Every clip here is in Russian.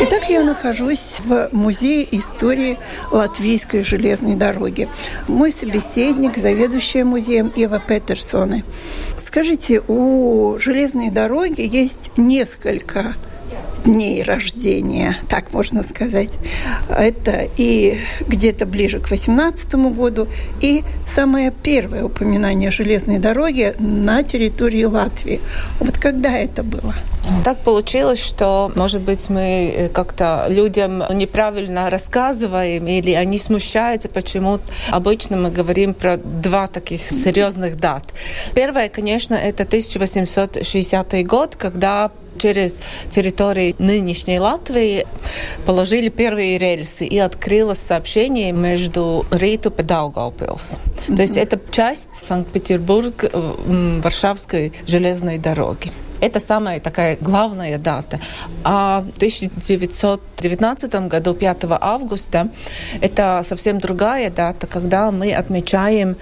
Итак, я нахожусь в Музее истории Латвийской железной дороги. Мой собеседник, заведующая музеем Ева Петерсоны. Скажите, у железной дороги есть несколько дней рождения, так можно сказать. Это и где-то ближе к 18 году, и самое первое упоминание железной дороги на территории Латвии. Вот когда это было? Так получилось, что, может быть, мы э, как-то людям неправильно рассказываем, или они смущаются, почему обычно мы говорим про два таких серьезных дат. Первое, конечно, это 1860 год, когда через территорию нынешней Латвии положили первые рельсы и открылось сообщение между Риту и Даугавпилс. Mm-hmm. То есть это часть Санкт-Петербург-Варшавской железной дороги. Это самая такая главная дата. А в 1919 году, 5 августа, это совсем другая дата, когда мы отмечаем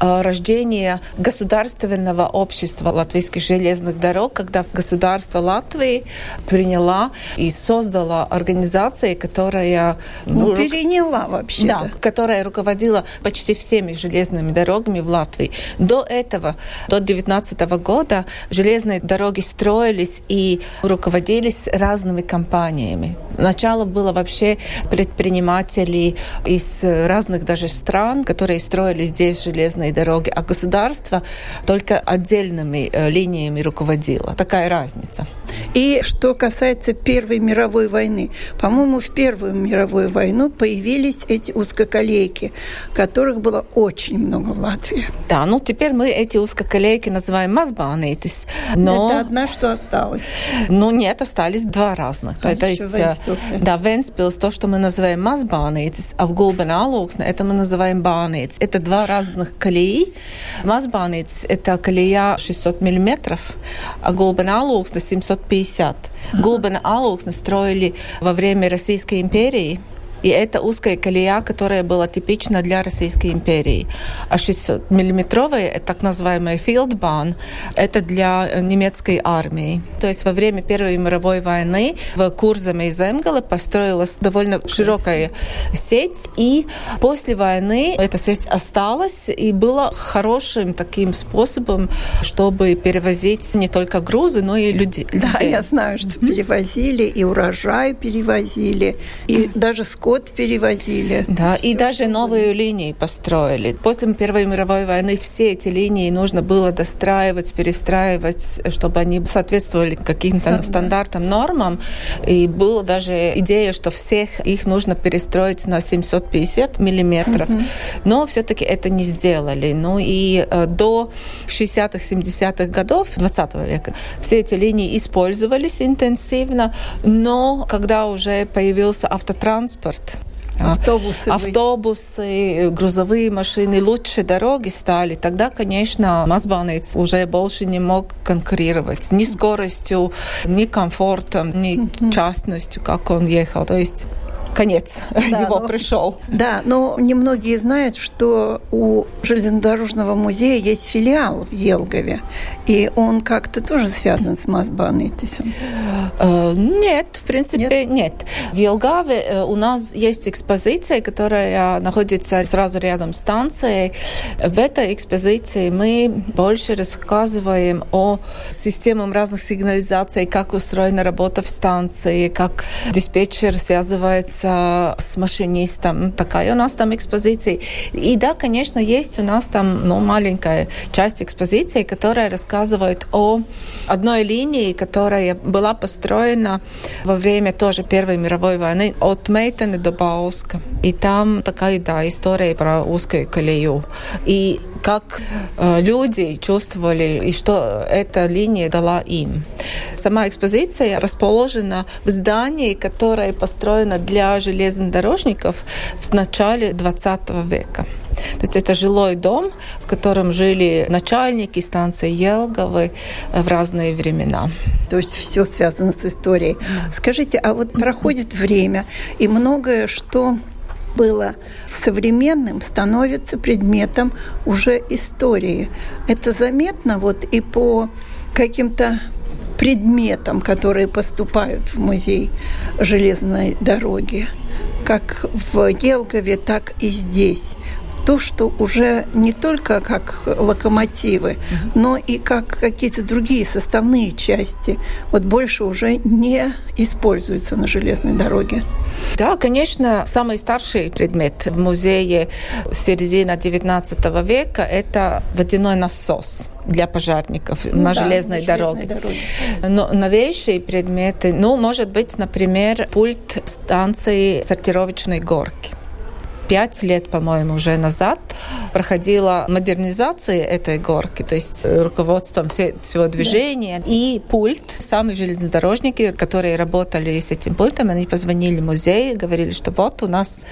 Э, рождения государственного общества латвийских железных дорог, когда государство Латвии приняла и создала организацию, которая... Ну, ну переняла вообще. Да, которая руководила почти всеми железными дорогами в Латвии. До этого, до 19 года, железные дороги строились и руководились разными компаниями. Начало было вообще предпринимателей из разных даже стран, которые строили здесь железные железные дороги, а государство только отдельными э, линиями руководило. Такая разница. И что касается Первой мировой войны, по-моему, в Первую мировую войну появились эти узкоколейки, которых было очень много в Латвии. Да, ну теперь мы эти узкоколейки называем мазбанитис. Но... Это одна, что осталось. Ну нет, остались два разных. А то есть, э, да, Венспилс, то, что мы называем мазбанитис, а в Алуксне это мы называем банитис. Это два разных колеи. Мазбанитис – это колея 600 миллиметров, а Гулбена Алуксне 750. Гулбена Алуксне строили во время Российской империи – и это узкая колея, которая была типична для Российской империи. А 600-миллиметровая, так называемая филдбан, это для немецкой армии. То есть во время Первой мировой войны в Курзаме и Земгале построилась довольно широкая сеть, и после войны эта сеть осталась и была хорошим таким способом, чтобы перевозить не только грузы, но и людей. Да, я знаю, что перевозили, и урожай перевозили, и даже скот год перевозили. Да, Все, и даже новые линии построили. После Первой мировой войны все эти линии нужно было достраивать, перестраивать, чтобы они соответствовали каким-то стандартам, нормам. И была даже идея, что всех их нужно перестроить на 750 миллиметров. Угу. Но все-таки это не сделали. Ну и э, до 60-х, 70-х годов 20 века все эти линии использовались интенсивно, но когда уже появился автотранспорт, Автобусы, автобусы, грузовые машины, лучше дороги стали, тогда, конечно, Мазбанец уже больше не мог конкурировать ни скоростью, ни комфортом, ни частностью, как он ехал. То есть конец да, его ну, пришел. Да, но немногие знают, что у железнодорожного музея есть филиал в Елгове, и он как-то тоже связан с Мазбанитисом. Э, нет, в принципе, нет. нет. В Елгаве э, у нас есть экспозиция, которая находится сразу рядом с станцией. В этой экспозиции мы больше рассказываем о системах разных сигнализаций, как устроена работа в станции, как диспетчер связывается с машинистом. Такая у нас там экспозиция. И да, конечно, есть у нас там ну, маленькая часть экспозиции, которая рассказывает о одной линии, которая была построена во время тоже Первой мировой войны от Мейтена до Бауска. И там такая, да, история про узкую колею. И как э, люди чувствовали и что эта линия дала им. Сама экспозиция расположена в здании, которое построено для железнодорожников в начале 20 века. То есть это жилой дом, в котором жили начальники станции Елговы э, в разные времена. То есть все связано с историей. Скажите, а вот проходит время, и многое, что было современным, становится предметом уже истории. Это заметно вот и по каким-то предметам, которые поступают в музей железной дороги, как в Елгове, так и здесь то, что уже не только как локомотивы, но и как какие-то другие составные части, вот больше уже не используются на железной дороге. Да, конечно, самый старший предмет в музее середины XIX века – это водяной насос для пожарников ну, на да, железной на дороге. дороге. Но новейшие предметы, ну, может быть, например, пульт станции сортировочной горки пять лет, по-моему, уже назад проходила модернизация этой горки, то есть руководством все, всего движения. Да. И пульт, сами железнодорожники, которые работали с этим пультом, они позвонили в музей, говорили, что вот у нас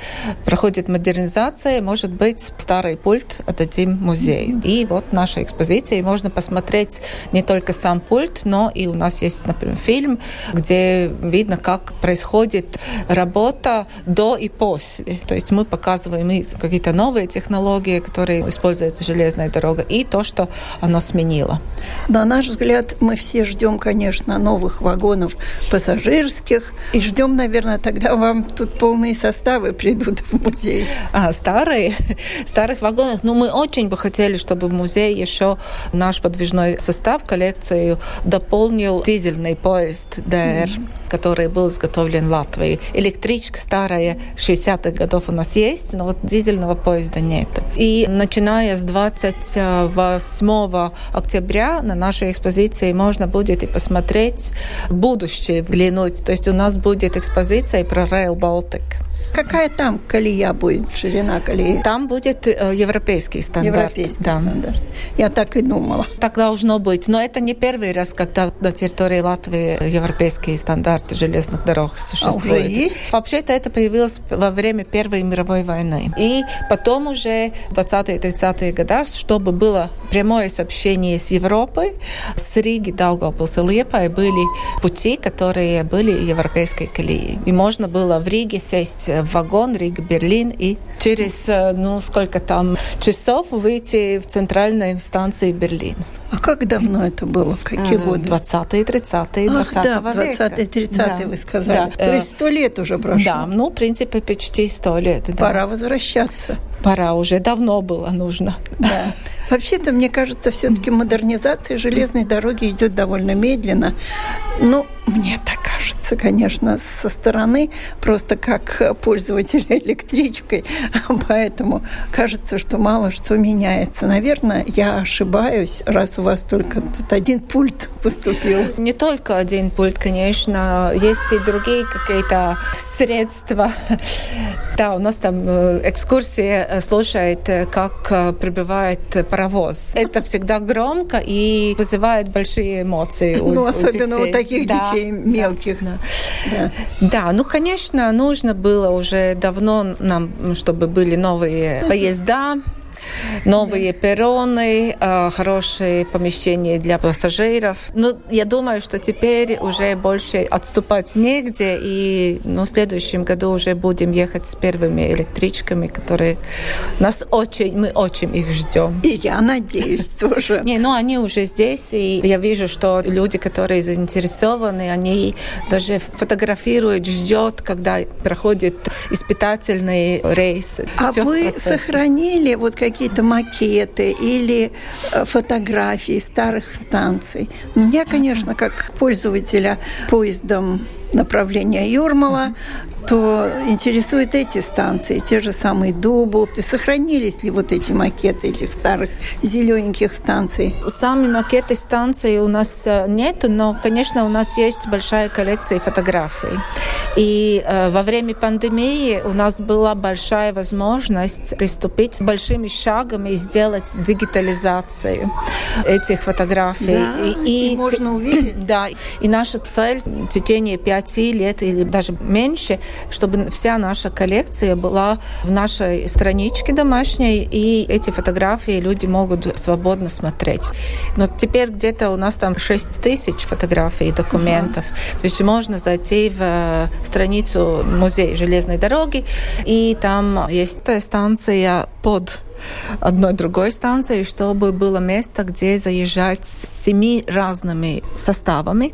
проходит модернизация, может быть, старый пульт отдадим музею. И вот наша экспозиция, и можно посмотреть не только сам пульт, но и у нас есть, например, фильм, где видно, как происходит работа до и после. То есть мы показываем и какие-то новые технологии, которые использует железная дорога, и то, что оно сменило. На наш взгляд, мы все ждем, конечно, новых вагонов пассажирских, и ждем, наверное, тогда вам тут полные составы придут в музей. А, старые? Старых вагонов? Ну, мы очень бы хотели, чтобы в музей еще наш подвижной состав, коллекцию дополнил дизельный поезд ДР. Mm-hmm который был изготовлен в Латвии. Электричка старая 60-х годов у нас есть, но вот дизельного поезда нет. И начиная с 28 октября на нашей экспозиции можно будет и посмотреть будущее, взглянуть. То есть у нас будет экспозиция про Rail Baltic. Какая там колея будет, ширина колеи? Там будет э, европейский стандарт. Европейский да. стандарт. Я так и думала. Так должно быть. Но это не первый раз, когда на территории Латвии европейские стандарты железных дорог существуют. А уже есть? Вообще-то это появилось во время Первой мировой войны. И потом уже в 20-е 30-е годы, чтобы было прямое сообщение с Европой, с Риги, Даугавпилс и Лепой были пути, которые были европейской колеей. И можно было в Риге сесть в вагон Рига-Берлин и через, э, ну, сколько там часов выйти в центральной станции Берлин. А как давно это было? В какие годы? 20-е, 30-е, 20 Ах, да, 20-е, 30-е да. вы сказали. Да. То есть сто лет уже прошло. Да, ну, в принципе, почти сто лет. Да. Пора возвращаться. Пора уже, давно было нужно. Да. Вообще-то, мне кажется, все-таки модернизация железной дороги идет довольно медленно. Ну, мне так кажется, конечно, со стороны, просто как пользователя электричкой. Поэтому кажется, что мало что меняется. Наверное, я ошибаюсь, раз у вас только тут один пульт поступил. Не только один пульт, конечно. Есть и другие какие-то средства. Да, у нас там э, экскурсии э, слушает, э, как прибывает паровоз. Это всегда громко и вызывает большие эмоции у, ну, особенно у, детей. у таких да, детей мелких. Да. Да. да, ну, конечно, нужно было уже давно нам, чтобы были новые поезда, новые перроны, а, хорошие помещения для пассажиров. Но я думаю, что теперь уже больше отступать негде, и ну, в следующем году уже будем ехать с первыми электричками, которые нас очень, мы очень их ждем. И я надеюсь тоже. Не, ну они уже здесь, и я вижу, что люди, которые заинтересованы, они даже фотографируют, ждет, когда проходит испытательный рейс. А вы сохранили вот какие какие-то макеты или э, фотографии старых станций. Я, конечно, как пользователя поездом направления Юрмала, то интересуют эти станции, те же самые Дублты. Сохранились ли вот эти макеты этих старых зелененьких станций? Сами макеты станций у нас э, нет, но, конечно, у нас есть большая коллекция фотографий. И э, во время пандемии у нас была большая возможность приступить большими шагами и сделать дигитализацию этих фотографий. Да, и, и можно увидеть. Да, и наша цель в течение пяти лет или даже меньше – чтобы вся наша коллекция была в нашей страничке домашней, и эти фотографии люди могут свободно смотреть. Но теперь где-то у нас там 6 тысяч фотографий и документов. Uh-huh. То есть можно зайти в э, страницу музея железной дороги, и там есть станция под одной другой станции, чтобы было место, где заезжать с семи разными составами.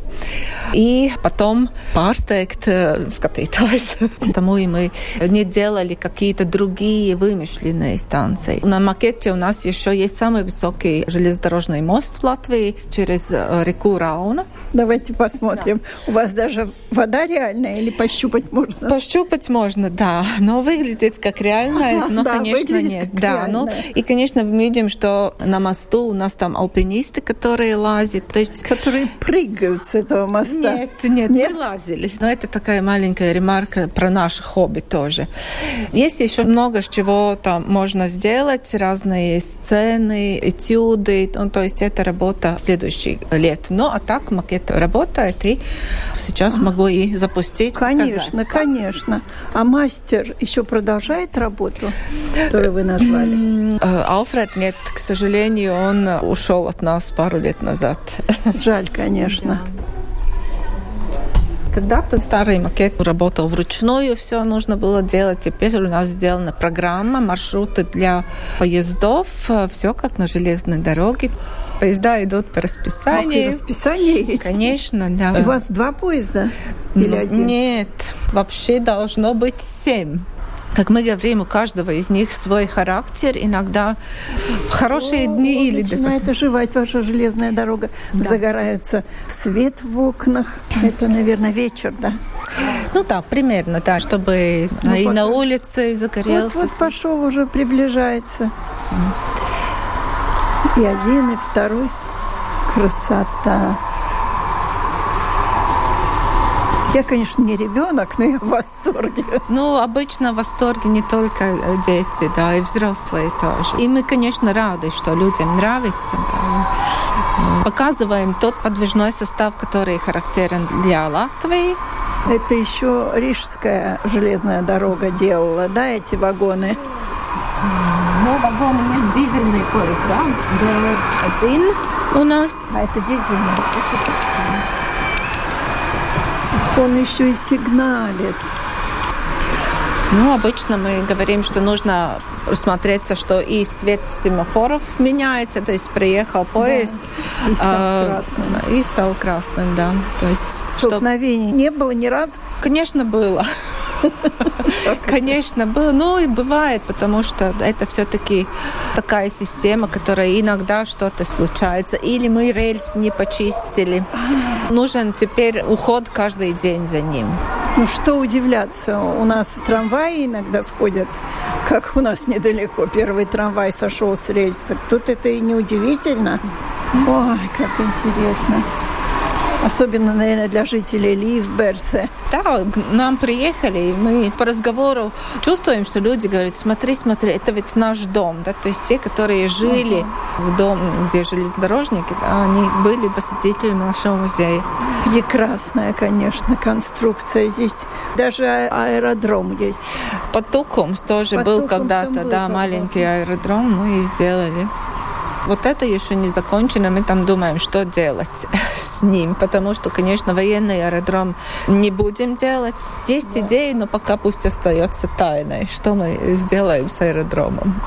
И потом pārsteigt skatītājs. Тому и мы не делали какие-то другие вымышленные станции. На макете у нас еще есть самый высокий железнодорожный мост в Латвии через э, реку Рауна. Давайте посмотрим. Да. У вас даже вода реальная или пощупать можно? Пощупать можно, да. Но выглядит как реальная, но, да, конечно, нет. Да, реально. ну и, конечно, мы видим, что на мосту у нас там альпинисты, которые лазят. То есть... Которые прыгают с этого моста. Нет, нет, нет? не лазили. Но это такая маленькая ремарка про наше хобби тоже. Есть еще много чего там можно сделать, разные сцены, этюды. Ну, то есть это работа следующих лет. Но а так макет работает, и сейчас а, могу и запустить. Конечно, показать. конечно. А мастер еще продолжает работу, которую вы назвали? Э, Алфред нет, к сожалению, он ушел от нас пару лет назад. Жаль, конечно. Когда-то старый макет работал вручную, все нужно было делать. Теперь у нас сделана программа, маршруты для поездов, все как на железной дороге. Поезда идут по расписанию. Ох, расписание есть? Конечно, да. У вас два поезда или один? Нет, вообще должно быть семь. Как мы говорим, у каждого из них свой характер. Иногда в хорошие О, дни или... Начинает оживать ваша железная дорога. Да. Загорается свет в окнах. Это, наверное, вечер, да? Ну да, примерно, да, чтобы ну, и пока... на улице загорелся. Вот, вот пошел уже, приближается. И один, и второй. Красота. Я, конечно, не ребенок, но я в восторге. Ну, обычно в восторге не только э, дети, да, и взрослые тоже. И мы, конечно, рады, что людям нравится. Да. Показываем тот подвижной состав, который характерен для Латвии. Это еще Рижская железная дорога делала, да, эти вагоны? Ну, вагоны нет, дизельный поезд, да? Да, один у нас. А это дизельный? Это он еще и сигналит. Ну, обычно мы говорим, что нужно усмотреться, что и свет семафоров меняется, то есть приехал поезд да. и, стал а, красным. и стал красным, да. То есть столкновений что... не было ни разу? Конечно, было. Конечно, было. Ну и бывает, потому что это все-таки такая система, которая иногда что-то случается. Или мы рельс не почистили. Нужен теперь уход каждый день за ним. Ну что удивляться, у нас трамваи иногда сходят, как у нас недалеко. Первый трамвай сошел с рельса. Тут это и не удивительно. Ой, как интересно. Особенно, наверное, для жителей Ливберса. Да, нам приехали, и мы по разговору чувствуем, что люди говорят, смотри, смотри, это ведь наш дом. Да? То есть те, которые жили uh-huh. в доме, где железнодорожники, да, они были посетителями нашего музея. Прекрасная, конечно, конструкция здесь. Даже аэродром есть. Под Тукумс тоже Под был когда-то, да, маленький аэродром, мы и сделали. Вот это еще не закончено, мы там думаем, что делать с ним, потому что, конечно, военный аэродром не будем делать. Есть да. идеи, но пока пусть остается тайной, что мы сделаем с аэродромом.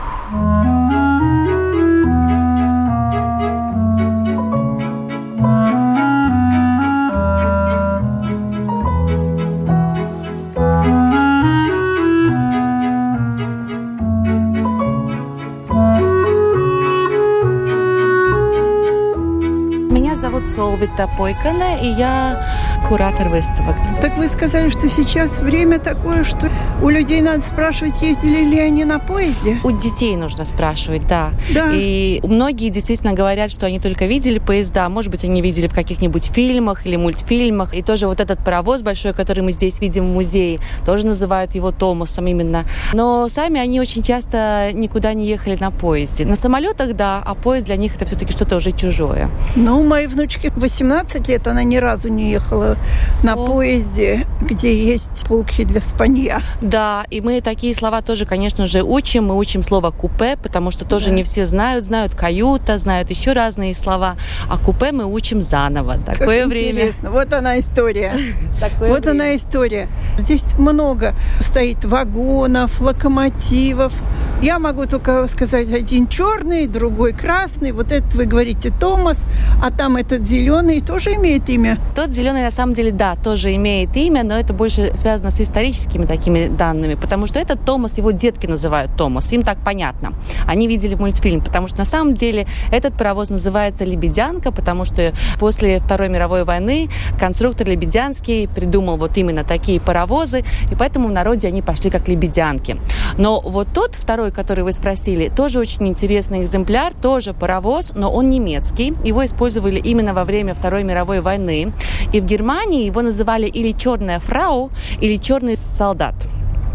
Солвита Пойкана, и я куратор выставок. Так вы сказали, что сейчас время такое, что у людей надо спрашивать, ездили ли они на поезде? У детей нужно спрашивать, да. Да. И многие действительно говорят, что они только видели поезда, может быть, они видели в каких-нибудь фильмах или мультфильмах. И тоже вот этот паровоз большой, который мы здесь видим в музее, тоже называют его Томасом именно. Но сами они очень часто никуда не ехали на поезде. На самолетах, да, а поезд для них это все-таки что-то уже чужое. Ну, моей внучке 18 лет, она ни разу не ехала на О. поезде, где есть полки для спанья. Да, и мы такие слова тоже, конечно же, учим. Мы учим слово купе, потому что тоже да. не все знают, знают каюта, знают еще разные слова. А купе мы учим заново. Такое как время. Интересно. Вот она история. Вот она история. Здесь много стоит вагонов, локомотивов. Я могу только сказать, один черный, другой красный. Вот этот вы говорите Томас, а там этот зеленый тоже имеет имя? Тот зеленый на самом деле, да, тоже имеет имя, но это больше связано с историческими такими данными, потому что этот Томас, его детки называют Томас, им так понятно. Они видели мультфильм, потому что на самом деле этот паровоз называется «Лебедянка», потому что после Второй мировой войны конструктор Лебедянский придумал вот именно такие паровозы, и поэтому в народе они пошли как лебедянки. Но вот тот второй, который вы спросили, тоже очень интересный экземпляр, тоже паровоз, но он немецкий. Его использовали именно во время Второй мировой войны. И в Германии его называли или «черная фрау», или «черный солдат».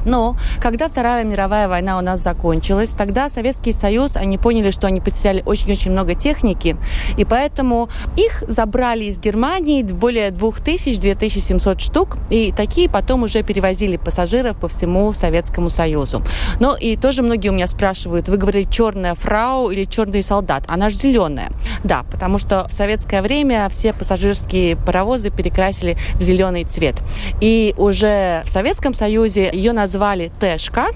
Но когда Вторая мировая война у нас закончилась, тогда Советский Союз, они поняли, что они потеряли очень-очень много техники, и поэтому их забрали из Германии более 2000-2700 штук, и такие потом уже перевозили пассажиров по всему Советскому Союзу. Но и тоже многие у меня спрашивают, вы говорили черная фрау или черный солдат, она же зеленая. Да, потому что в советское время все пассажирские паровозы перекрасили в зеленый цвет. И уже в Советском Союзе ее назвали звали Тэшка,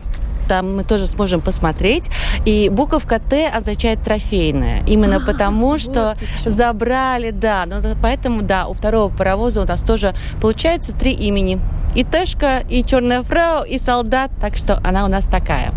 там мы тоже сможем посмотреть. И буковка Т означает трофейная. Именно а, потому, что вот забрали, да. Ну, поэтому, да, у второго паровоза у нас тоже получается три имени. И Тэшка, и Черная фрау, и солдат. Так что она у нас такая.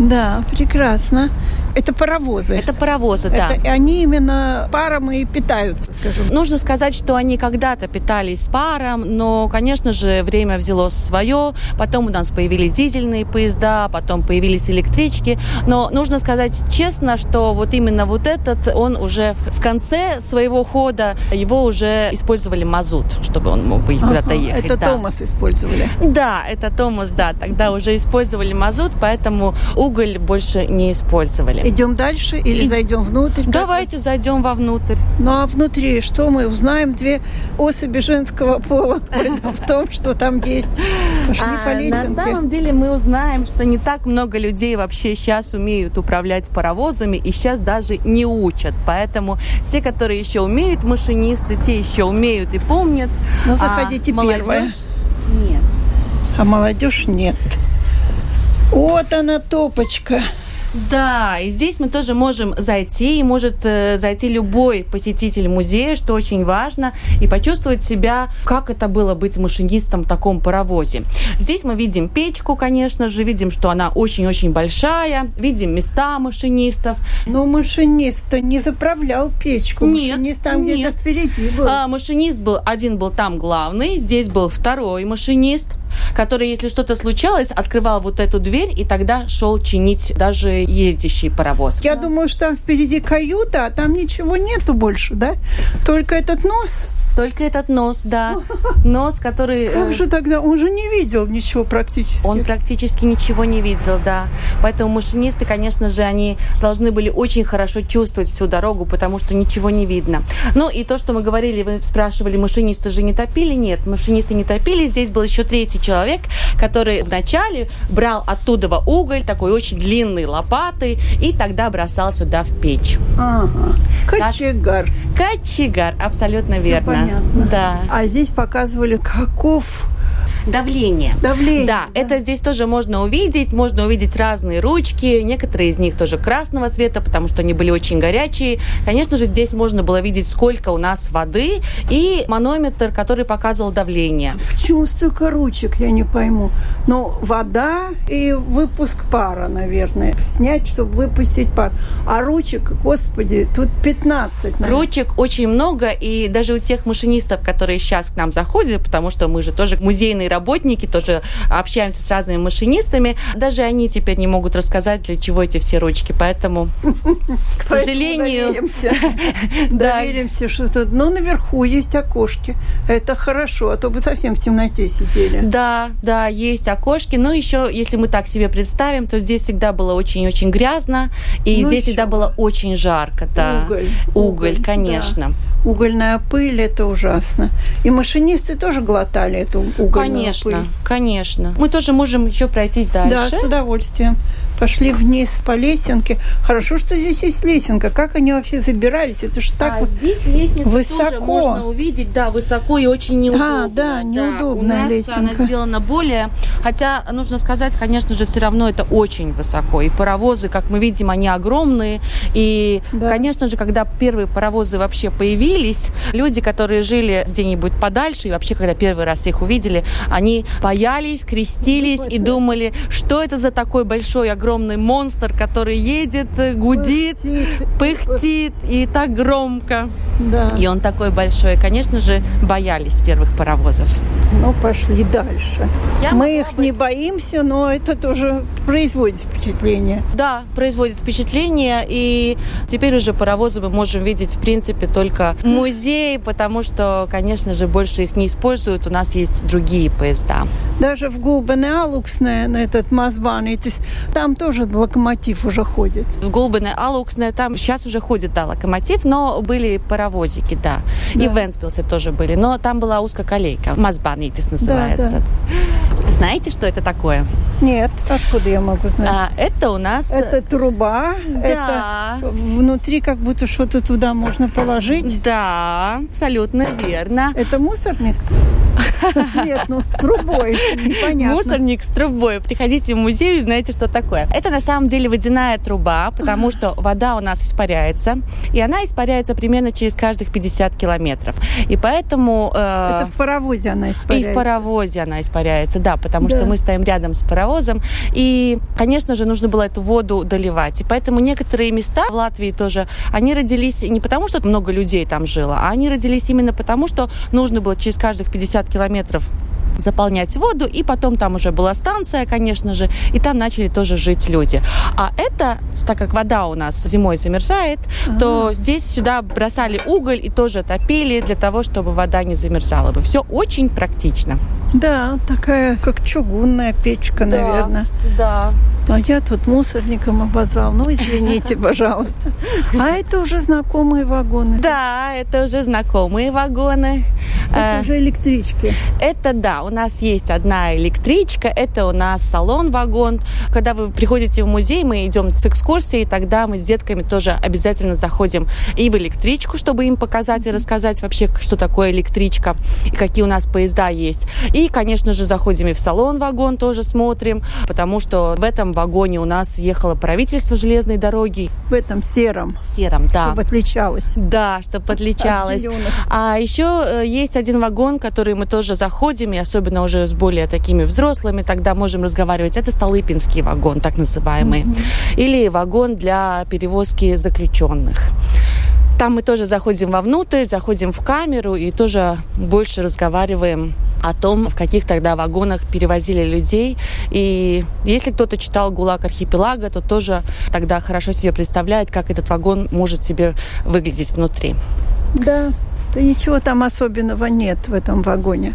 Да, прекрасно. Это паровозы. Это паровозы, да. Это, они именно паром и питаются, скажем. Нужно сказать, что они когда-то питались паром, но, конечно же, время взяло свое. Потом у нас появились дизельные поезда, потом появились электрички. Но нужно сказать честно, что вот именно вот этот, он уже в конце своего хода, его уже использовали мазут, чтобы он мог бы куда-то ехать. Это да. Томас использовали? Да, это Томас, да. Тогда уже использовали мазут, поэтому уголь больше не использовали. Идем дальше или И... зайдем внутрь? Давайте как... зайдем вовнутрь. Ну а внутри что мы узнаем? Две особи женского пола в том, что там есть. Пошли а, по На самом деле мы узнаем, что не так много людей вообще сейчас умеют управлять паровозами и сейчас даже не учат. Поэтому те, которые еще умеют машинисты, те еще умеют и помнят. Ну заходите а первая. Нет. А молодежь нет. Вот она топочка. Да, и здесь мы тоже можем зайти, и может э, зайти любой посетитель музея, что очень важно, и почувствовать себя, как это было быть машинистом в таком паровозе. Здесь мы видим печку, конечно же, видим, что она очень-очень большая, видим места машинистов. Но машинист не заправлял печку. Нет, машинист там где-то впереди был. А, машинист был, один был там главный, здесь был второй машинист который, если что-то случалось, открывал вот эту дверь и тогда шел чинить даже ездящий паровоз. Я думаю, что там впереди каюта, а там ничего нету больше, да? Только этот нос. Только этот нос, да. Нос, который... Как э, же тогда? Он же не видел ничего практически. Он практически ничего не видел, да. Поэтому машинисты, конечно же, они должны были очень хорошо чувствовать всю дорогу, потому что ничего не видно. Ну и то, что мы говорили, вы спрашивали, машинисты же не топили? Нет, машинисты не топили. Здесь был еще третий человек, который вначале брал оттуда уголь, такой очень длинный лопатой, и тогда бросал сюда в печь. Ага. Кочегар. Кочегар, абсолютно Все верно. Понятно. Да. А здесь показывали, каков давление. Давление. Да, да, это здесь тоже можно увидеть. Можно увидеть разные ручки. Некоторые из них тоже красного цвета, потому что они были очень горячие. Конечно же, здесь можно было видеть, сколько у нас воды и манометр, который показывал давление. Почему столько ручек, я не пойму. Но вода и выпуск пара, наверное. Снять, чтобы выпустить пар. А ручек, господи, тут 15. Наверное. Ручек очень много, и даже у тех машинистов, которые сейчас к нам заходят, потому что мы же тоже музейные работники, тоже общаемся с разными машинистами, даже они теперь не могут рассказать, для чего эти все ручки. Поэтому, к сожалению... Доверимся, что. Но наверху есть окошки. Это хорошо, а то бы совсем в темноте сидели. Да, да, есть окошки. Но еще, если мы так себе представим, то здесь всегда было очень-очень грязно, и ну здесь всегда было очень жарко. Да. Уголь. Уголь, конечно. Да. Угольная пыль – это ужасно. И машинисты тоже глотали эту угольную конечно, пыль. Конечно, конечно. Мы тоже можем еще пройтись дальше. Да, с удовольствием пошли вниз по лесенке. Хорошо, что здесь есть лесенка. Как они вообще забирались? Это же так а здесь лестница высоко. тоже можно увидеть, да, высоко и очень неудобно. А, да, неудобно. Да, у нас лесенка. она сделана более, хотя нужно сказать, конечно же, все равно это очень высоко. И паровозы, как мы видим, они огромные. И, да. конечно же, когда первые паровозы вообще появились, люди, которые жили где-нибудь подальше, и вообще, когда первый раз их увидели, они боялись, крестились и думали, что это за такой большой, огромный огромный монстр, который едет, э, гудит, пыхтит, пыхтит и так громко. Да. И он такой большой. Конечно же, боялись первых паровозов. Ну, пошли дальше. Я Мы их бы... не боимся, но это тоже производит впечатление. Да, производит впечатление. И теперь уже паровозы мы можем видеть, в принципе, только в музее, потому что, конечно же, больше их не используют. У нас есть другие поезда. Даже в Гулбене Алуксне, на этот Мазбан, там тоже локомотив уже ходит. В Гулбене Алуксне там сейчас уже ходит, да, локомотив, но были паровозики, да. да. И в Венспилсе тоже были. Но там была узкоколейка. Мазбанитис называется. Да, да. Знаете, что это такое? Нет, откуда я могу знать? А, это у нас... Это труба. Да. Это внутри как будто что-то туда можно положить. Да, абсолютно верно. Это мусорник? Нет, ну с трубой, непонятно. Мусорник с трубой. Приходите в музей и знаете, что такое. Это на самом деле водяная труба, потому что вода у нас испаряется, и она испаряется примерно через каждых 50 километров. И поэтому... Э, Это в паровозе она испаряется. И в паровозе она испаряется, да, потому да. что мы стоим рядом с паровозом, и, конечно же, нужно было эту воду доливать. И поэтому некоторые места в Латвии тоже, они родились не потому, что много людей там жило, а они родились именно потому, что нужно было через каждых 50 километров заполнять воду, и потом там уже была станция, конечно же, и там начали тоже жить люди. А это, так как вода у нас зимой замерзает, А-а-а. то здесь сюда бросали уголь и тоже топили для того, чтобы вода не замерзала бы. Все очень практично. Да, такая, как чугунная печка, да, наверное. Да. А я тут мусорником обозвал. Ну, извините, пожалуйста. А это уже знакомые вагоны. Да, это уже знакомые вагоны. Это э, уже электрички. Это да, у нас есть одна электричка, это у нас салон-вагон. Когда вы приходите в музей, мы идем с экскурсией, тогда мы с детками тоже обязательно заходим и в электричку, чтобы им показать и рассказать вообще, что такое электричка и какие у нас поезда есть. И, конечно же, заходим и в салон-вагон тоже смотрим, потому что в этом вагоне у нас ехало правительство железной дороги. В этом сером. Сером, да. Чтобы отличалось. Да, чтобы отличалось. А еще э, есть один вагон, который мы тоже заходим, и особенно уже с более такими взрослыми, тогда можем разговаривать. Это Столыпинский вагон, так называемый. Mm-hmm. Или вагон для перевозки заключенных. Там мы тоже заходим вовнутрь, заходим в камеру и тоже больше разговариваем о том, в каких тогда вагонах перевозили людей. И если кто-то читал «ГУЛАГ архипелага», то тоже тогда хорошо себе представляет, как этот вагон может себе выглядеть внутри. Да, да ничего там особенного нет в этом вагоне.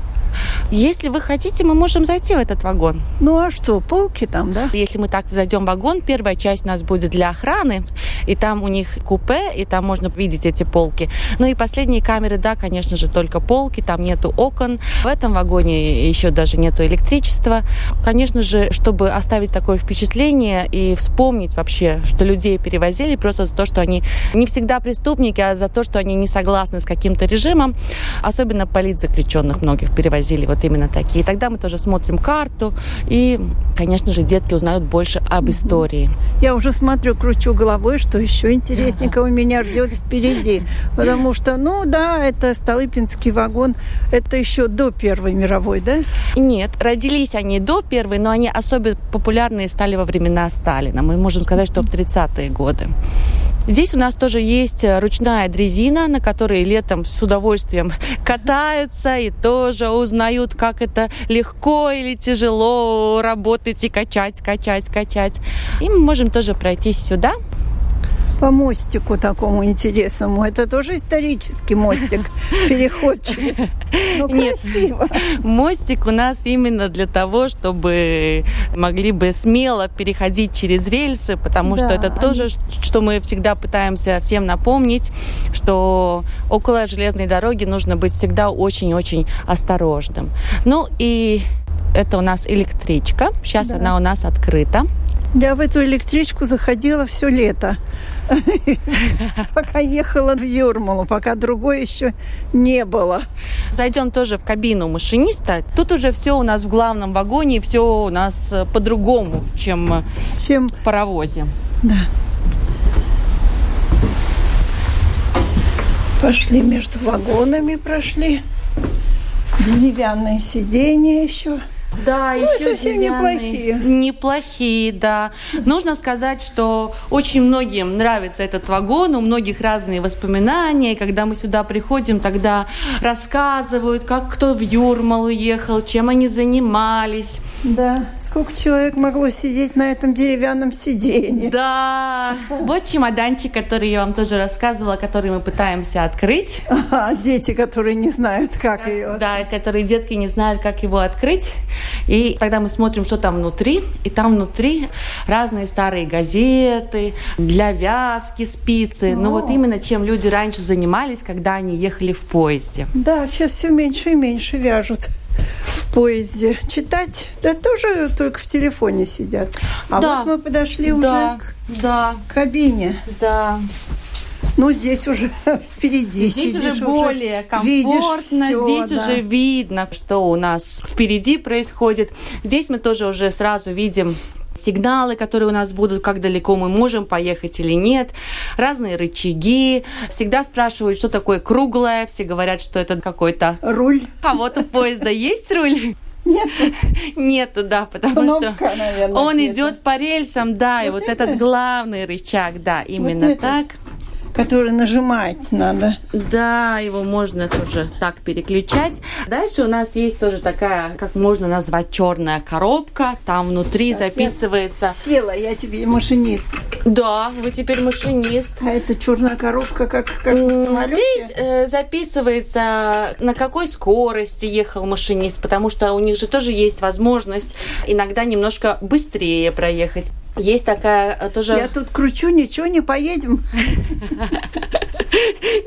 Если вы хотите, мы можем зайти в этот вагон. Ну а что, полки там, да? Если мы так зайдем в вагон, первая часть у нас будет для охраны. и там у них купе, и там можно видеть эти полки. Ну и последние камеры, да, конечно же, только полки, там нету окон. В этом вагоне еще даже нету электричества. Конечно же, чтобы оставить такое впечатление и вспомнить вообще, что людей перевозили просто за то, что они не всегда преступники, а за то, что они не согласны с каким-то режимом. Особенно политзаключенных многих перевозили вот именно такие. И тогда мы тоже смотрим карту, и, конечно же, детки узнают больше об истории. Я уже смотрю, кручу головой, что еще интересненького меня ждет впереди. Потому что, ну да, это Столыпинский вагон, это еще до Первой мировой, да? Нет, родились они до Первой, но они особенно популярные стали во времена Сталина. Мы можем сказать, что в 30-е годы. Здесь у нас тоже есть э, ручная дрезина, на которой летом с удовольствием катаются и тоже узнают, как это легко или тяжело работать и качать, качать, качать. И мы можем тоже пройтись сюда по мостику такому интересному. Это тоже исторический мостик, переход через... Ну, красиво. Нет, мостик у нас именно для того, чтобы могли бы смело переходить через рельсы, потому да, что это они... тоже, что мы всегда пытаемся всем напомнить, что около железной дороги нужно быть всегда очень-очень осторожным. Ну и это у нас электричка. Сейчас да. она у нас открыта. Я в эту электричку заходила все лето. Пока ехала в Юрмалу, пока другой еще не было. Зайдем тоже в кабину машиниста. Тут уже все у нас в главном вагоне, все у нас э, по-другому, чем, чем в паровозе. Да. Пошли между вагонами, прошли. Деревянное сиденье еще. Да, ну, еще совсем неплохие. Неплохие, да. Нужно сказать, что очень многим нравится этот вагон, у многих разные воспоминания. Когда мы сюда приходим, тогда рассказывают, как кто в Юрмалу ехал, чем они занимались. Да, сколько человек могло сидеть на этом деревянном сиденье. Да, вот чемоданчик, который я вам тоже рассказывала, который мы пытаемся открыть. Ага, дети, которые не знают, как да, ее. Да, которые детки не знают, как его открыть. И тогда мы смотрим, что там внутри, и там внутри разные старые газеты, для вязки спицы. О. Ну вот именно чем люди раньше занимались, когда они ехали в поезде. Да, сейчас все меньше и меньше вяжут в поезде. Читать, да тоже только в телефоне сидят. А да. вот мы подошли да. уже к да. кабине. Да. Ну, здесь уже впереди. Здесь сидишь, уже более комфортно, все, здесь да. уже видно, что у нас впереди происходит. Здесь мы тоже уже сразу видим сигналы, которые у нас будут, как далеко мы можем поехать или нет, разные рычаги. Всегда спрашивают, что такое круглое, все говорят, что это какой-то... Руль. А вот у поезда есть руль? Нет. Нету, да, потому Кнопка, что наверное, он нету. идет по рельсам, да, вот и вот это? этот главный рычаг, да, именно вот так который нажимать надо. Да, его можно тоже так переключать. Дальше у нас есть тоже такая, как можно назвать, черная коробка. Там внутри так, записывается... Я села, я тебе машинист. Да, вы теперь машинист. А это черная коробка как, как Здесь э, записывается, на какой скорости ехал машинист, потому что у них же тоже есть возможность иногда немножко быстрее проехать. Есть такая э, тоже... Я тут кручу, ничего, не поедем.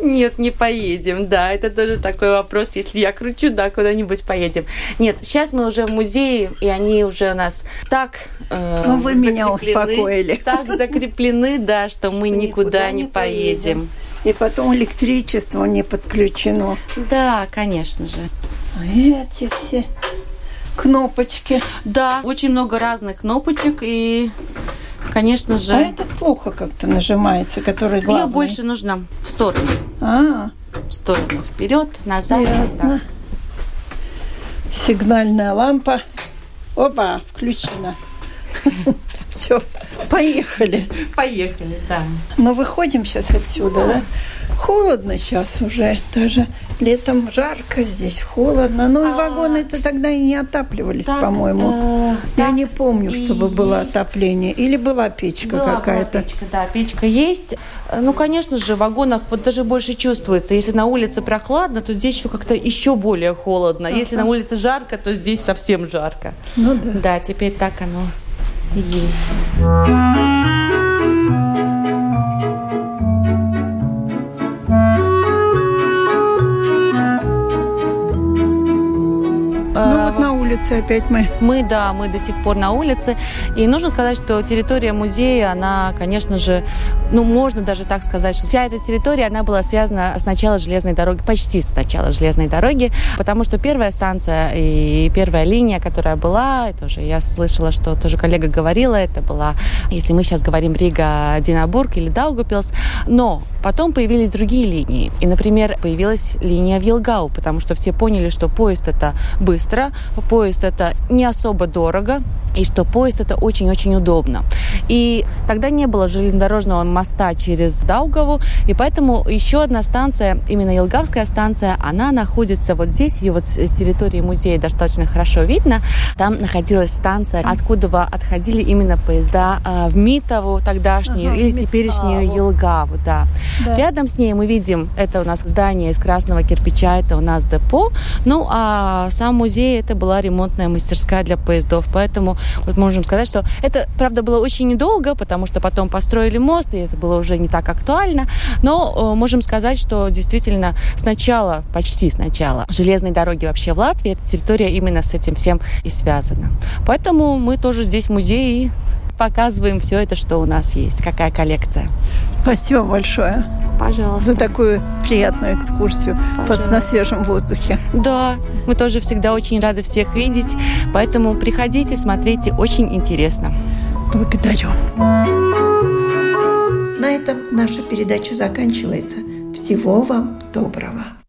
Нет, не поедем, да, это тоже такой вопрос. Если я кручу, да, куда-нибудь поедем. Нет, сейчас мы уже в музее, и они уже у нас так э, Ну, вы меня успокоили. Так закреплены, да, что мы никуда, никуда не поедем. поедем. И потом электричество не подключено. Да, конечно же. А эти все кнопочки. Да, очень много разных кнопочек и конечно же... А этот плохо как-то нажимается, который главный. Ее больше нужно в сторону. А, в сторону, вперед, назад. Ясно. Сигнальная лампа. Опа, включена. Все, поехали. Поехали, да. Но выходим сейчас отсюда, да? Холодно сейчас уже, даже летом жарко, здесь холодно. Ну и а, вагоны-то тогда и не отапливались, по-моему. Э, Я не помню, чтобы было отопление. Или была печка какая-то. Печка, да, печка есть. Ну, конечно же, в вагонах вот даже больше чувствуется. Если на улице прохладно, то здесь еще как-то еще более холодно. Если на улице жарко, то здесь совсем жарко. Ну да. Да, теперь так оно есть. Улице опять мы. Мы, да, мы до сих пор на улице. И нужно сказать, что территория музея, она, конечно же, ну, можно даже так сказать, что вся эта территория, она была связана с начала железной дороги, почти с начала железной дороги, потому что первая станция и первая линия, которая была, это уже я слышала, что тоже коллега говорила, это была, если мы сейчас говорим Рига, Динабург или Даугупилс, но потом появились другие линии. И, например, появилась линия в Елгау, потому что все поняли, что поезд это быстро, поезд это не особо дорого, и что поезд это очень-очень удобно. И тогда не было железнодорожного моста через Даугаву, и поэтому еще одна станция, именно Елгавская станция, она находится вот здесь, ее вот с территории музея достаточно хорошо видно. Там находилась станция, откуда отходили именно поезда а, в Митову тогдашнюю ага, или теперешнюю Елгаву. Да. Да. Рядом с ней мы видим, это у нас здание из красного кирпича, это у нас депо. Ну, а сам музей это была ремонтная мастерская для поездов. Поэтому вот можем сказать, что это, правда, было очень недолго, потому что потом построили мост, и это было уже не так актуально. Но э, можем сказать, что действительно сначала, почти сначала, железной дороги вообще в Латвии, эта территория именно с этим всем и связана. Поэтому мы тоже здесь в музее показываем все это, что у нас есть, какая коллекция. Спасибо большое. Пожалуйста. За такую приятную экскурсию Пожалуйста. на свежем воздухе. Да, мы тоже всегда очень рады всех видеть, поэтому приходите, смотрите, очень интересно. Благодарю. На этом наша передача заканчивается. Всего вам доброго.